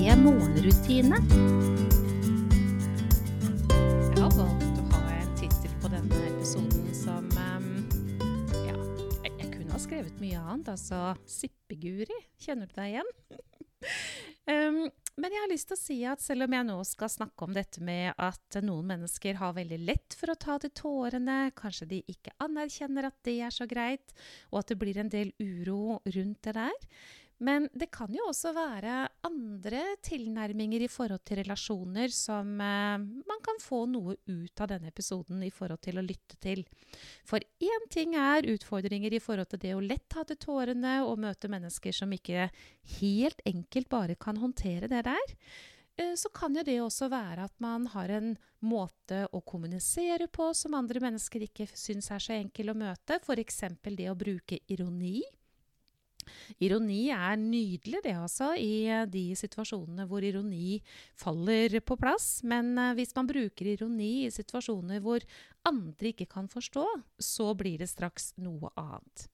morgenrutine. Jeg har valgt å ha en tittel på denne episoden som um, Ja, jeg, kunne ha skrevet mye annet. Altså Sippeguri. Kjenner du deg igjen? um, men jeg har lyst til å si at selv om jeg nå skal snakke om dette med at noen mennesker har veldig lett for å ta til tårene, kanskje de ikke anerkjenner at det er så greit, og at det blir en del uro rundt det der, men det kan jo også være andre tilnærminger i forhold til relasjoner som eh, man kan få noe ut av denne episoden i forhold til å lytte til. For én ting er utfordringer i forhold til det å lett ha til tårene og møte mennesker som ikke helt enkelt bare kan håndtere det der. Eh, så kan jo det også være at man har en måte å kommunisere på som andre mennesker ikke syns er så enkel å møte. F.eks. det å bruke ironi. Ironi er nydelig, det altså, i eh, de situasjonene hvor ironi faller på plass. Men uh, hvis man bruker ironi i situasjoner hvor andre ikke kan forstå, så blir det straks noe annet.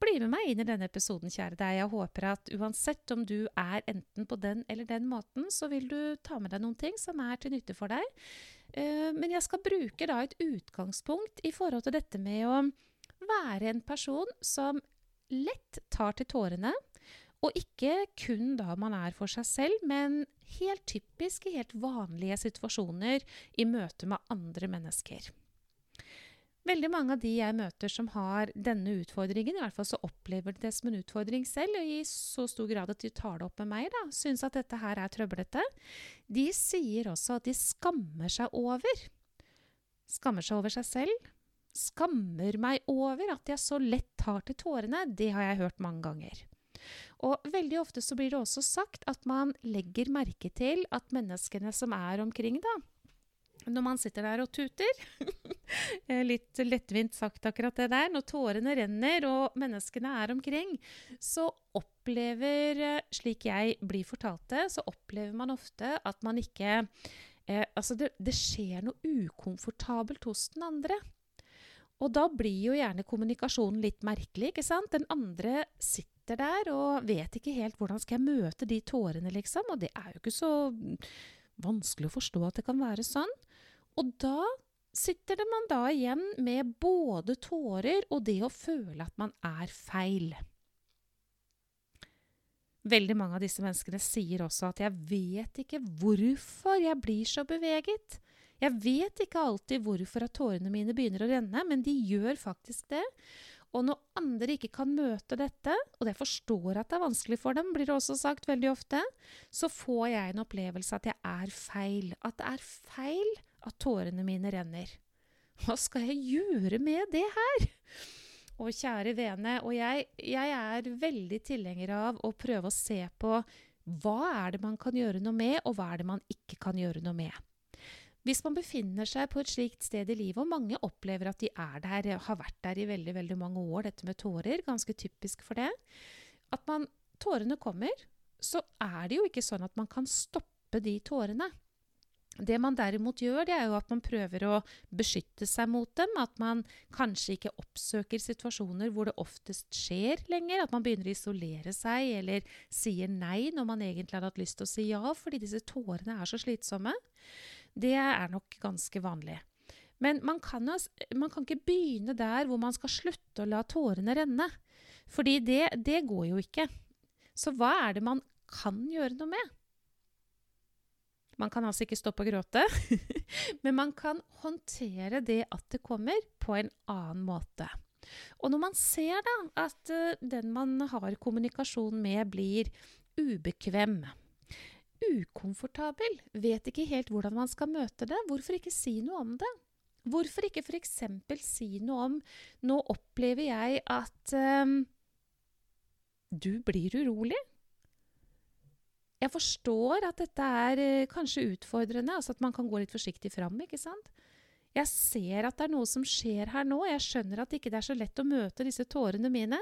Bli med meg inn i denne episoden, kjære deg. Jeg håper at uansett om du er enten på den eller den måten, så vil du ta med deg noen ting som er til nytte for deg. Uh, men jeg skal bruke da et utgangspunkt i forhold til dette med å være en person som lett tar til tårene. Og ikke kun da man er for seg selv, men helt typisk i helt vanlige situasjoner i møte med andre mennesker. Veldig mange av de jeg møter som har denne utfordringen, i hvert fall så opplever de det som en utfordring selv, og i så stor grad at de tar det opp med meg, da, syns at dette her er trøblete, de sier også at de skammer seg over. Skammer seg over seg selv, skammer meg over at jeg så lett tar til tårene, det har jeg hørt mange ganger. Og veldig ofte så blir det også sagt at man legger merke til at menneskene som er omkring, da, når man sitter der og tuter eh, Litt lettvint sagt akkurat det der. Når tårene renner og menneskene er omkring, så opplever, eh, slik jeg blir fortalt det, så opplever man ofte at man ikke eh, Altså, det, det skjer noe ukomfortabelt hos den andre. Og da blir jo gjerne kommunikasjonen litt merkelig, ikke sant? Den andre sitter der og vet ikke helt hvordan skal jeg møte de tårene, liksom. Og det er jo ikke så vanskelig å forstå at det kan være sånn. Og da sitter det man da igjen med både tårer og det å føle at man er feil. Veldig mange av disse menneskene sier også at 'jeg vet ikke hvorfor jeg blir så beveget'. Jeg vet ikke alltid hvorfor at tårene mine begynner å renne, men de gjør faktisk det. Og når andre ikke kan møte dette, og jeg forstår at det er vanskelig for dem, blir det også sagt veldig ofte, så får jeg en opplevelse at jeg er feil. At det er feil at tårene mine renner. Hva skal jeg gjøre med det her? Og kjære vene, og jeg, jeg er veldig tilhenger av å prøve å se på hva er det man kan gjøre noe med, og hva er det man ikke kan gjøre noe med. Hvis man befinner seg på et slikt sted i livet, og mange opplever at de er der, har vært der i veldig veldig mange år, dette med tårer, ganske typisk for det, at man, tårene kommer, så er det jo ikke sånn at man kan stoppe de tårene. Det man derimot gjør, det er jo at man prøver å beskytte seg mot dem. At man kanskje ikke oppsøker situasjoner hvor det oftest skjer lenger. At man begynner å isolere seg eller sier nei når man egentlig hadde hatt lyst til å si ja, fordi disse tårene er så slitsomme. Det er nok ganske vanlig. Men man kan, man kan, ikke begynne der hvor man skal slutte å la tårene renne. Fordi det, det går jo ikke. Så hva er det man kan gjøre noe med? Man kan altså ikke stoppe å gråte, men man kan håndtere det at det kommer, på en annen måte. Og når man ser da at uh, den man har kommunikasjon med, blir ubekvem, ukomfortabel, vet ikke helt hvordan man skal møte det. Hvorfor ikke si noe om det? Hvorfor ikke f.eks. si noe om Nå opplever jeg at um, du blir urolig. Jeg forstår at dette er uh, kanskje utfordrende, altså at man kan gå litt forsiktig fram. ikke sant? Jeg ser at det er noe som skjer her nå. Jeg skjønner at det ikke er så lett å møte disse tårene mine.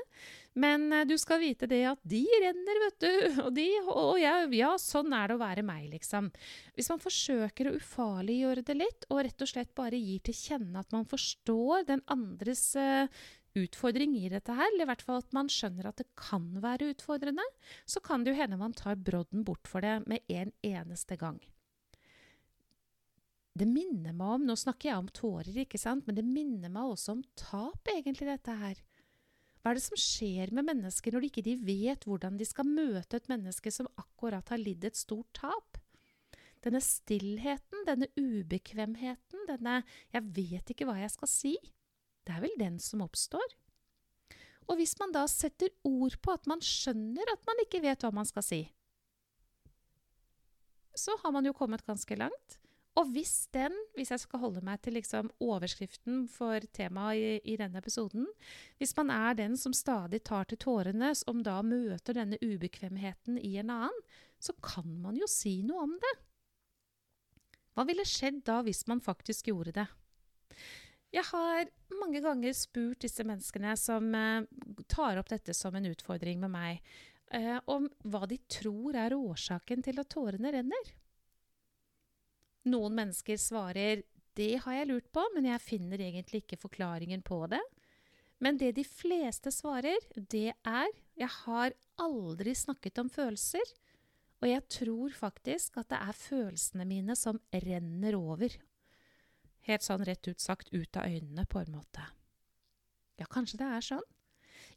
Men uh, du skal vite det at de renner, vet du. Og de Og jeg, ja, sånn er det å være meg, liksom. Hvis man forsøker å ufarliggjøre det litt, og rett og slett bare gir til kjenne at man forstår den andres uh, utfordring i dette her, eller i hvert fall at man skjønner at det kan være utfordrende, så kan det jo hende man tar brodden bort for det med en eneste gang. Det minner meg om Nå snakker jeg om tårer, ikke sant, men det minner meg også om tap, egentlig, dette her. Hva er det som skjer med mennesker når de ikke vet hvordan de skal møte et menneske som akkurat har lidd et stort tap? Denne stillheten, denne ubekvemheten, denne 'jeg vet ikke hva jeg skal si', det er vel den som oppstår. Og hvis man da setter ord på at man skjønner at man ikke vet hva man skal si, så har man jo kommet ganske langt. Og hvis den, hvis jeg skal holde meg til liksom overskriften for temaet i, i, denne episoden Hvis man er den som stadig tar til tårene, som da møter denne ubekvemheten i en annen, så kan man jo si noe om det. Hva ville skjedd da hvis man faktisk gjorde det? Jeg har mange ganger spurt disse menneskene som eh, tar opp dette som en utfordring med meg, eh, om hva de tror er årsaken til at tårene renner. Noen mennesker svarer 'det har jeg lurt på, men jeg finner egentlig ikke forklaringen på det'. Men det de fleste svarer, det er 'jeg har aldri snakket om følelser', og jeg tror faktisk at det er følelsene mine som renner over. Helt sånn rett ut sagt ut av øynene, på en måte. Ja, kanskje det er sånn.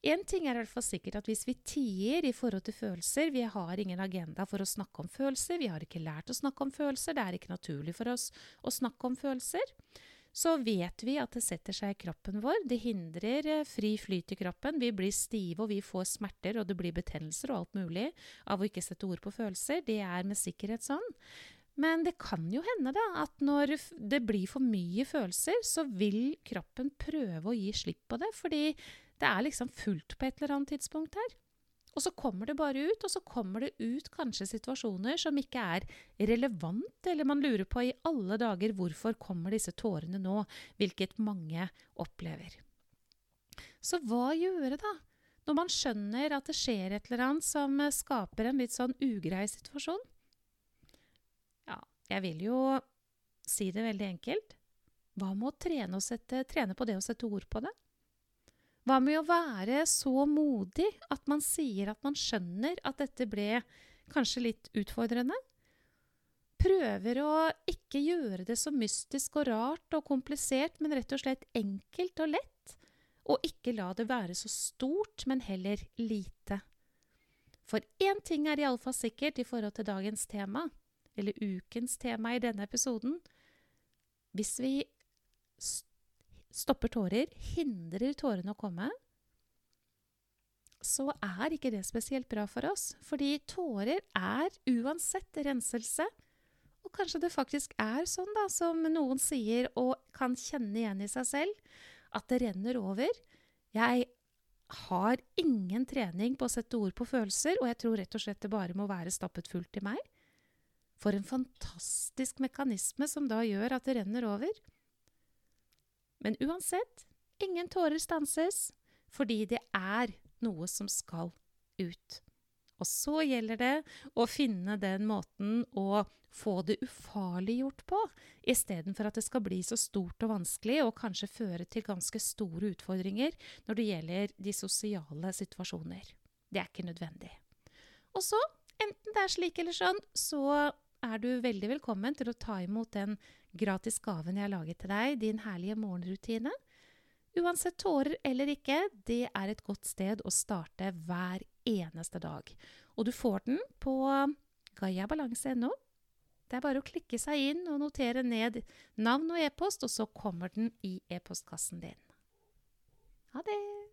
Én ting er i hvert fall sikkert at hvis vi tier i forhold til følelser Vi har ingen agenda for å snakke om følelser, vi har ikke lært å snakke om følelser, det er ikke naturlig for oss å snakke om følelser. Så vet vi at det setter seg i kroppen vår. Det hindrer eh, fri flyt i kroppen. Vi blir stive, og vi får smerter, og det blir betennelser og alt mulig av å ikke sette ord på følelser. Det er med sikkerhet sånn. Men det kan jo hende da, at når det blir for mye følelser, så vil kroppen prøve å gi slipp på det, fordi det er liksom fullt på et eller annet tidspunkt her. Og så kommer det bare ut, og så kommer det ut kanskje situasjoner som ikke er relevant, eller man lurer på i alle dager hvorfor kommer disse tårene nå, hvilket mange opplever. Så hva gjøre, da? Når man skjønner at det skjer et eller annet som skaper en litt sånn ugrei situasjon? Ja, jeg vil jo si det veldig enkelt. Hva med å trene, sette, trene på det å sette ord på det? Hva med å være så modig at man sier at man skjønner at dette ble kanskje litt utfordrende? Prøver å ikke gjøre det så mystisk og rart og komplisert, men rett og slett enkelt og lett. Og ikke la det være så stort, men heller lite. For én ting er iallfall sikkert i forhold til dagens tema, eller ukens tema i denne episoden. Hvis vi stopper tårer, hindrer tårene å komme, så er ikke det spesielt bra for oss. Fordi tårer er uansett renselse. Og kanskje det faktisk er sånn, da, som noen sier og kan kjenne igjen i seg selv, at det renner over. Jeg har ingen trening på å sette ord på følelser, og jeg tror rett og slett det bare må være stappet fullt i meg. For en fantastisk mekanisme som da gjør at det renner over. Men uansett, ingen tårer stanses, fordi det er noe som skal ut. Og så gjelder det å finne den måten å få det ufarliggjort på, istedenfor at det skal bli så stort og vanskelig og kanskje føre til ganske store utfordringer når det gjelder de sosiale situasjoner. Det er ikke nødvendig. Og så, enten det er slik eller sånn, så er du veldig velkommen til å ta imot den gratis gaven jeg har laget til deg, din herlige morgenrutine. Uansett tårer eller ikke, det er et godt sted å starte hver eneste dag. Og du får den på gayabalanse.no. Det er bare å klikke seg inn og notere ned navn og e-post, og så kommer den i e-postkassen din. Ha det!